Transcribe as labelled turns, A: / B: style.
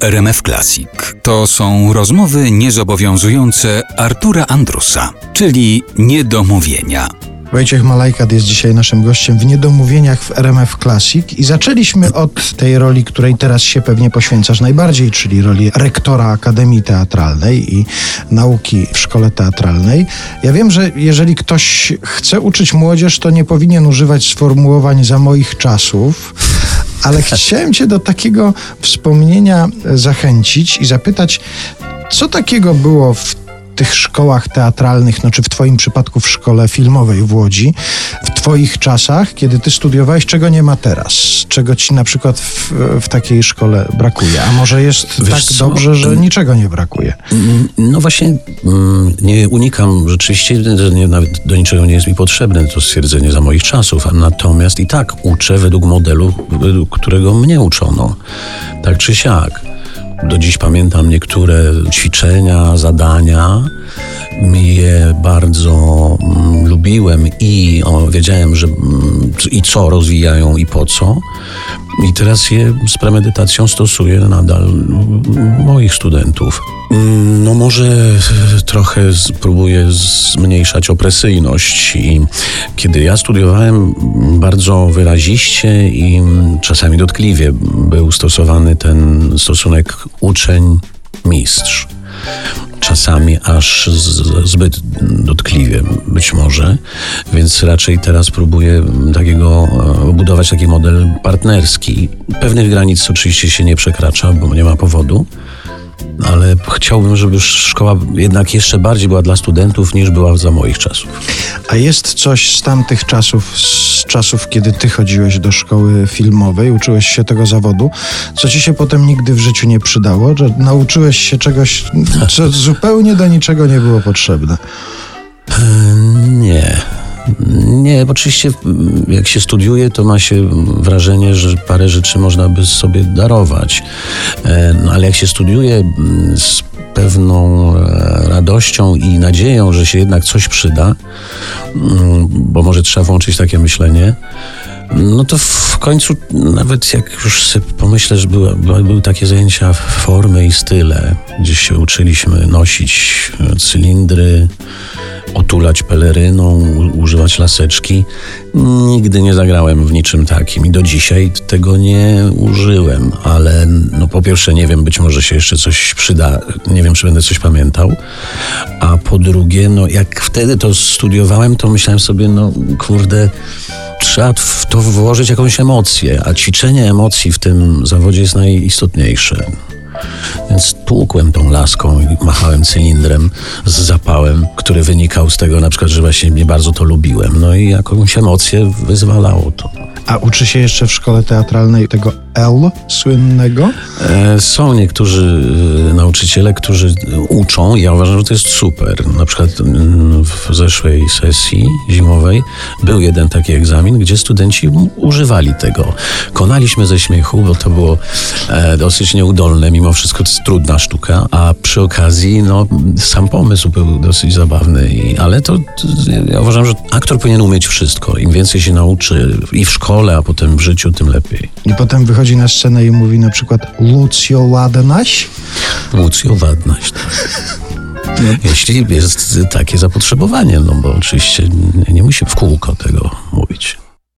A: RMF Classic. To są rozmowy niezobowiązujące Artura Andrusa, czyli niedomówienia.
B: Wojciech Malajkat jest dzisiaj naszym gościem w Niedomówieniach w RMF Classic i zaczęliśmy od tej roli, której teraz się pewnie poświęcasz najbardziej, czyli roli rektora Akademii Teatralnej i nauki w szkole teatralnej. Ja wiem, że jeżeli ktoś chce uczyć młodzież, to nie powinien używać sformułowań za moich czasów, ale chciałem Cię do takiego wspomnienia zachęcić i zapytać, co takiego było w tych szkołach teatralnych, no czy w Twoim przypadku w szkole filmowej w Łodzi, w Twoich czasach, kiedy Ty studiowałeś, czego nie ma teraz? Czego Ci na przykład w, w takiej szkole brakuje? A może jest
C: Wiesz
B: tak
C: co?
B: dobrze, że niczego nie brakuje?
C: No właśnie, mm, nie unikam rzeczywiście, nawet do niczego nie jest mi potrzebne to stwierdzenie za moich czasów, a natomiast i tak uczę według modelu, według którego mnie uczono. Tak czy siak. Do dziś pamiętam niektóre ćwiczenia, zadania. Je bardzo mm, lubiłem i o, wiedziałem, że mm, i co rozwijają i po co. I teraz je z premedytacją stosuję nadal mm, moich studentów. No może trochę spróbuję zmniejszać opresyjność i kiedy ja studiowałem bardzo wyraziście i czasami dotkliwie był stosowany ten stosunek uczeń-mistrz czasami aż zbyt dotkliwie być może, więc raczej teraz próbuję takiego e, budować taki model partnerski. Pewnych granic oczywiście się nie przekracza, bo nie ma powodu, ale chciałbym, żeby szkoła jednak jeszcze bardziej była dla studentów niż była za moich czasów.
B: A jest coś z tamtych czasów, z czasów, kiedy Ty chodziłeś do szkoły filmowej, uczyłeś się tego zawodu, co Ci się potem nigdy w życiu nie przydało? Że nauczyłeś się czegoś, co zupełnie do niczego nie było potrzebne?
C: Nie. Nie, oczywiście mm, jak się studiuje, to ma się wrażenie, że parę rzeczy można by sobie darować. E, No, ale jak się studiuje mm, z pewną e, radością i nadzieją, że się jednak coś przyda, mm, bo może trzeba włączyć takie myślenie, no to w końcu, nawet jak już sobie pomyślę, że były, były, takie zajęcia formy i style, gdzie się uczyliśmy nosić e, cylindry, otulać peleryną, używać laseczki. Nigdy nie zagrałem w niczym takim i do dzisiaj tego nie użyłem, ale no po pierwsze nie wiem, być może się jeszcze coś przyda, nie wiem, czy będę coś pamiętał, a po drugie, no jak wtedy to studiowałem, to myślałem sobie, no kurde, trzeba w to włożyć jakąś emocję, a ćwiczenie emocji w tym zawodzie jest najistotniejsze. Więc tłukłem tą laską i machałem cylindrem z zapałem, który wynikał z tego na przykład, że właśnie nie bardzo to lubiłem. No i jakąś emocję wyzwalało to.
B: A uczy się jeszcze w szkole teatralnej tego L słynnego?
C: E, Są niektórzy e, nauczyciele, którzy uczą. Ja uważam, że to jest super. Na przykład mm, w zeszłej sesji zimowej był jeden taki egzamin, gdzie studenci używali tego. Konaliśmy ze śmiechu, bo to było e, dosyć nieudolne. Mimo wszystko trudna sztuka, a przy okazji no, sam pomysł był dosyć zabawny. Ale to ja uważam, że aktor powinien umieć wszystko. Im więcej się nauczy i w szkole, a potem w życiu, tym lepiej.
B: I potem wychodzi na scenę i mówi na przykład Lucio Ładenaś?
C: Lucja ładność. Jeśli jest takie zapotrzebowanie, no bo oczywiście nie, nie musi w kółko tego mówić.